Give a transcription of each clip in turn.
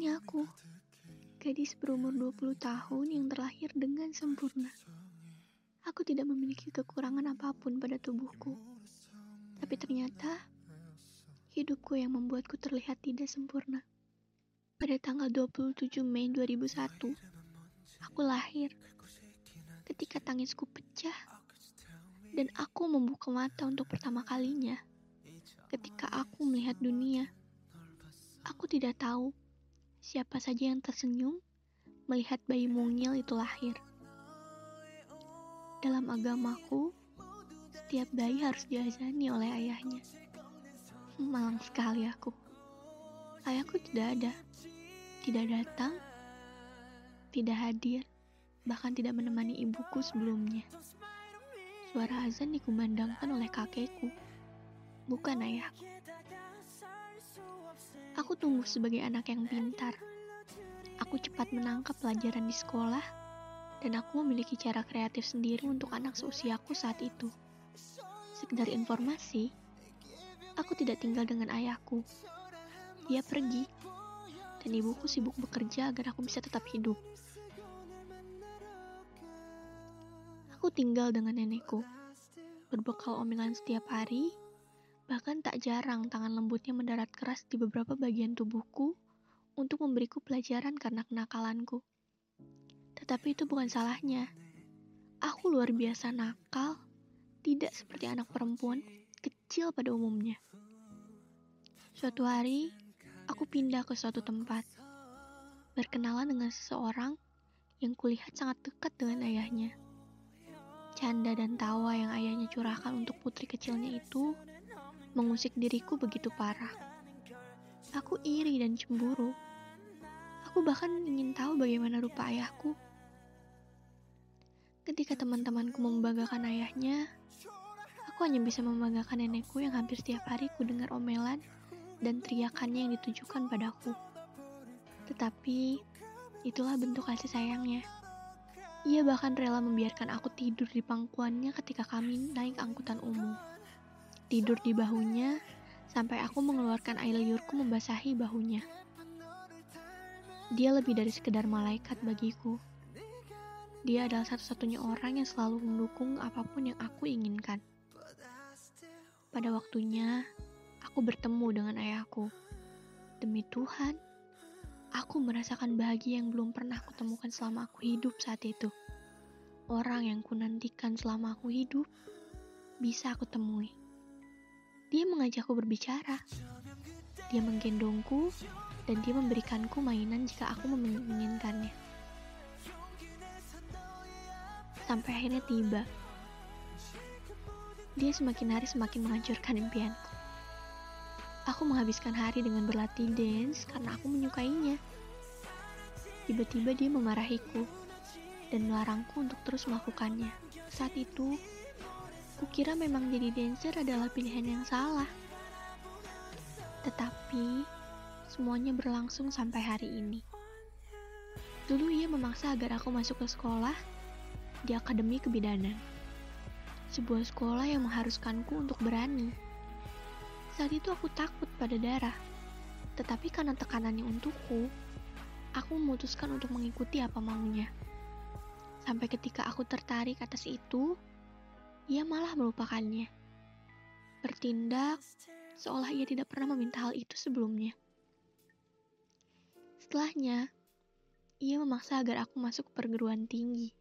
Ini aku, gadis berumur 20 tahun yang terlahir dengan sempurna. Aku tidak memiliki kekurangan apa pun pada tubuhku. Tapi ternyata, hidupku yang membuatku terlihat tidak sempurna. Pada tanggal 27 Mei 2001, aku lahir. Ketika tangisku pecah, dan aku membuka mata untuk pertama kalinya. Ketika aku melihat dunia, aku tidak tahu siapa saja yang tersenyum melihat bayi mungil itu lahir. Dalam agamaku, setiap bayi harus diazani oleh ayahnya. Malang sekali aku. Ayahku tidak ada, tidak datang, tidak hadir, bahkan tidak menemani ibuku sebelumnya. Suara azan dikumandangkan oleh kakekku bukan ayahku. Aku tumbuh sebagai anak yang pintar. Aku cepat menangkap pelajaran di sekolah, dan aku memiliki cara kreatif sendiri untuk anak seusiaku saat itu. Sekedar informasi, aku tidak tinggal dengan ayahku. Dia pergi, dan ibuku sibuk bekerja agar aku bisa tetap hidup. Aku tinggal dengan nenekku, berbekal omelan setiap hari, Bahkan tak jarang tangan lembutnya mendarat keras di beberapa bagian tubuhku untuk memberiku pelajaran karena kenakalanku. Tetapi itu bukan salahnya. Aku luar biasa nakal, tidak seperti anak perempuan kecil pada umumnya. Suatu hari, aku pindah ke suatu tempat. Berkenalan dengan seseorang yang kulihat sangat dekat dengan ayahnya. Canda dan tawa yang ayahnya curahkan untuk putri kecilnya itu mengusik diriku begitu parah. Aku iri dan cemburu. Aku bahkan ingin tahu bagaimana rupa ayahku. Ketika teman-temanku membanggakan ayahnya, aku hanya bisa membanggakan nenekku yang hampir setiap hari ku dengar omelan dan teriakannya yang ditujukan padaku. Tetapi, itulah bentuk kasih sayangnya. Ia bahkan rela membiarkan aku tidur di pangkuannya ketika kami naik angkutan umum tidur di bahunya sampai aku mengeluarkan air liurku membasahi bahunya. Dia lebih dari sekedar malaikat bagiku. Dia adalah satu-satunya orang yang selalu mendukung apa pun yang aku inginkan. Pada waktunya, aku bertemu dengan ayahku. Demi Tuhan, aku merasakan bahagia yang belum pernah aku temukan selama aku hidup saat itu. Orang yang kunantikan selama aku hidup, bisa aku temui. Dia mengajakku berbicara. Dia menggendongku dan dia memberikanku mainan jika aku menginginkannya. Sampai akhirnya tiba. Dia semakin hari semakin menghancurkan impianku. Aku menghabiskan hari dengan berlatih dance karena aku menyukainya. Tiba-tiba dia memarahiku dan melarangku untuk terus melakukannya. Saat itu, Kukira memang jadi dancer adalah pilihan yang salah. Tetapi, semuanya berlangsung sampai hari ini. Dulu ia memaksa agar aku masuk ke sekolah di Akademi Kebidanan. Sebuah sekolah yang mengharuskanku untuk berani. Saat itu aku takut pada darah. Tetapi karena tekanannya untukku, aku memutuskan untuk mengikuti apa maunya. Sampai ketika aku tertarik atas itu, ia malah melupakannya. Bertindak seolah ia tidak pernah meminta hal itu sebelumnya. Setelahnya, ia memaksa agar aku masuk perguruan tinggi.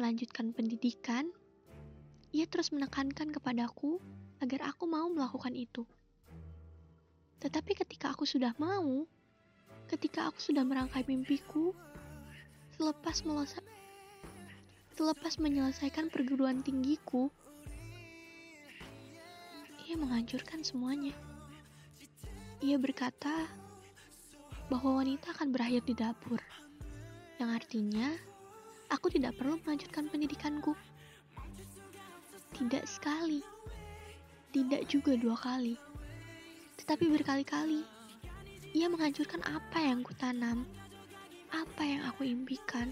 Melanjutkan pendidikan, ia terus menekankan kepadaku agar aku mau melakukan itu. Tetapi ketika aku sudah mau, ketika aku sudah merangkai mimpiku, selepas melesat Selepas menyelesaikan perguruan tinggiku, ia menghancurkan semuanya. Ia berkata bahwa wanita akan berakhir di dapur, yang artinya aku tidak perlu melanjutkan pendidikanku. Tidak sekali, tidak juga dua kali, tetapi berkali-kali ia menghancurkan apa yang kutanam, apa yang aku impikan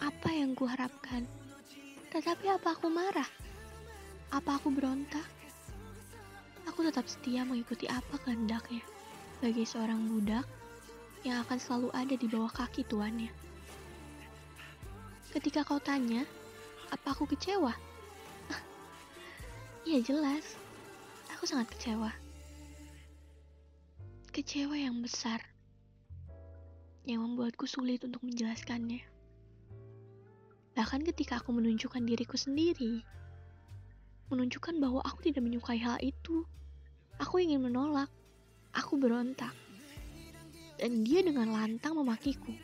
apa yang kuharapkan. Tetapi apa aku marah? Apa aku berontak? Aku tetap setia mengikuti apa kehendaknya. Sebagai seorang budak, yang akan selalu ada di bawah kaki tuannya. Ketika kau tanya, apa aku kecewa? Iya jelas, aku sangat kecewa. Kecewa yang besar, yang membuatku sulit untuk menjelaskannya. Bahkan ketika aku menunjukkan diriku sendiri, menunjukkan bahwa aku tidak menyukai hal itu, aku ingin menolak, aku berontak. Dan dia dengan lantang memakiku,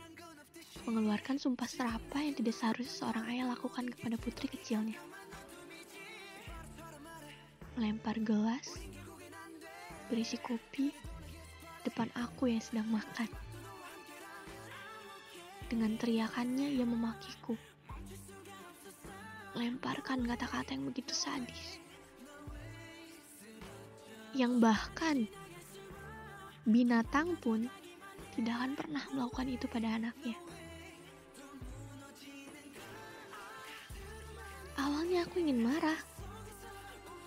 mengeluarkan sumpah serapa yang tidak seharusnya seorang ayah lakukan kepada putri kecilnya melempar gelas berisi kopi depan aku yang sedang makan. Dengan teriakannya ia memakiku. Lemparkan kata-kata yang begitu sadis. Yang bahkan binatang pun tidak akan pernah melakukan itu pada anaknya. Awalnya aku ingin marah,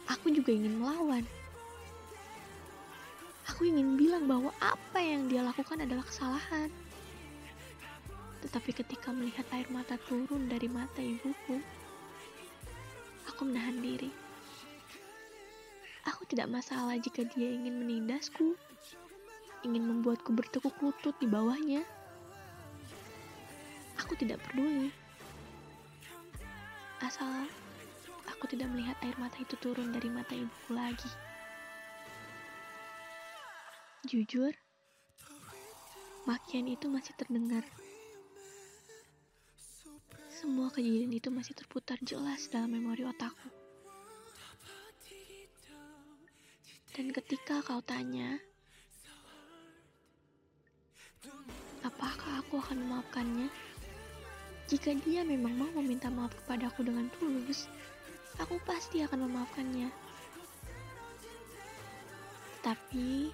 aku juga ingin melawan. Aku ingin bilang bahwa apa yang dia lakukan adalah kesalahan. Tetapi ketika melihat air mata turun dari mata ibuku, aku menahan diri. Aku tidak masalah jika dia ingin menindasku, ingin membuatku bertekuk lutut di bawahnya. Aku tidak peduli. Asal aku tidak melihat air mata itu turun dari mata ibuku lagi. Jujur, makian itu masih terdengar. Semua kejadian itu masih terputar jelas dalam memori otakku. Dan ketika kau tanya, apakah aku akan memaafkannya? Jika dia memang mau meminta maaf kepadaku dengan tulus, aku pasti akan memaafkannya. Tapi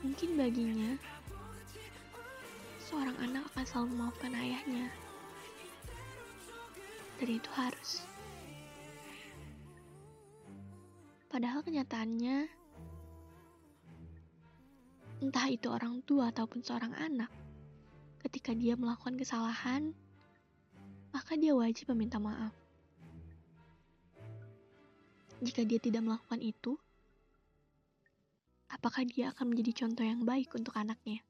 mungkin baginya, seorang anak akan selalu memaafkan ayahnya. Dan itu harus. Padahal kenyataannya, entah itu orang tua ataupun seorang anak, ketika dia melakukan kesalahan, maka dia wajib meminta maaf. Jika dia tidak melakukan itu, apakah dia akan menjadi contoh yang baik untuk anaknya?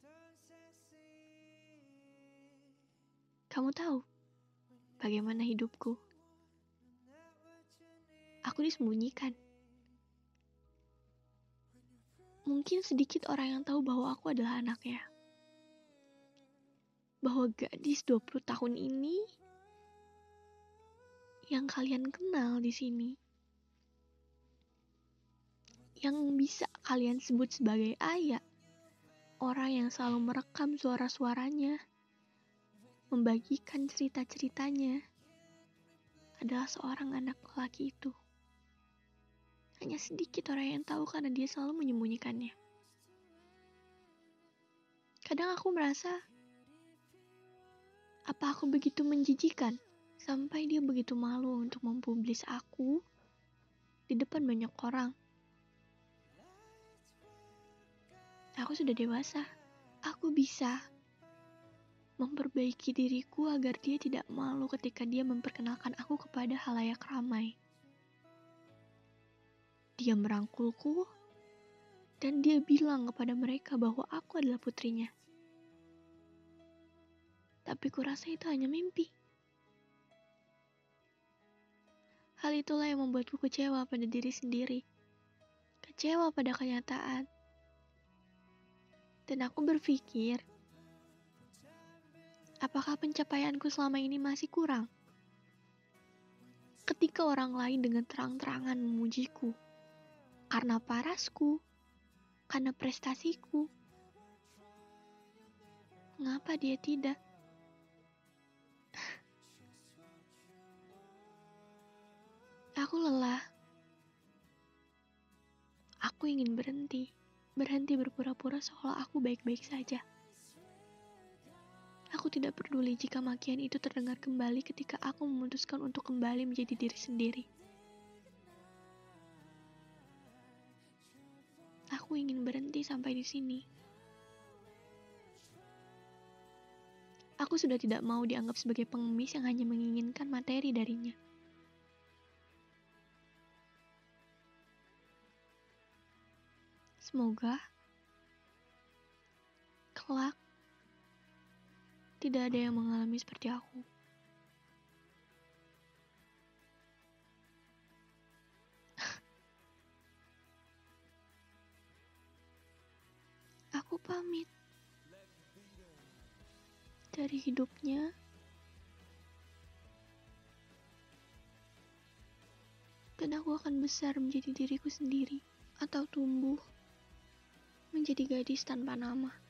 Kamu tahu bagaimana hidupku? Aku disembunyikan. Mungkin sedikit orang yang tahu bahwa aku adalah anaknya. Bahwa gadis 20 tahun ini yang kalian kenal di sini yang bisa kalian sebut sebagai ayah, orang yang selalu merekam suara-suaranya, membagikan cerita-ceritanya, adalah seorang anak lelaki itu. Hanya sedikit orang yang tahu karena dia selalu menyembunyikannya. Kadang aku merasa, apa aku begitu menjijikan sampai dia begitu malu untuk mempublis aku di depan banyak orang. Aku sudah dewasa. Aku bisa memperbaiki diriku agar dia tidak malu ketika dia memperkenalkan aku kepada halayak ramai. Dia merangkulku dan dia bilang kepada mereka bahwa aku adalah putrinya. Tapi kurasa itu hanya mimpi. Hal itulah yang membuatku kecewa pada diri sendiri. Kecewa pada kenyataan dan aku berpikir, apakah pencapaianku selama ini masih kurang? Ketika orang lain dengan terang-terangan memujiku, karena parasku, karena prestasiku, mengapa dia tidak? Aku lelah. Aku ingin berhenti berhenti berpura-pura seolah aku baik-baik saja. Aku tidak peduli jika makian itu terdengar kembali ketika aku memutuskan untuk kembali menjadi diri sendiri. Aku ingin berhenti sampai di sini. Aku sudah tidak mau dianggap sebagai pengemis yang hanya menginginkan materi darinya. Semoga kelak tidak ada yang mengalami seperti aku. aku pamit dari hidupnya. Dan aku akan besar menjadi diriku sendiri atau tumbuh menjadi gadis tanpa nama.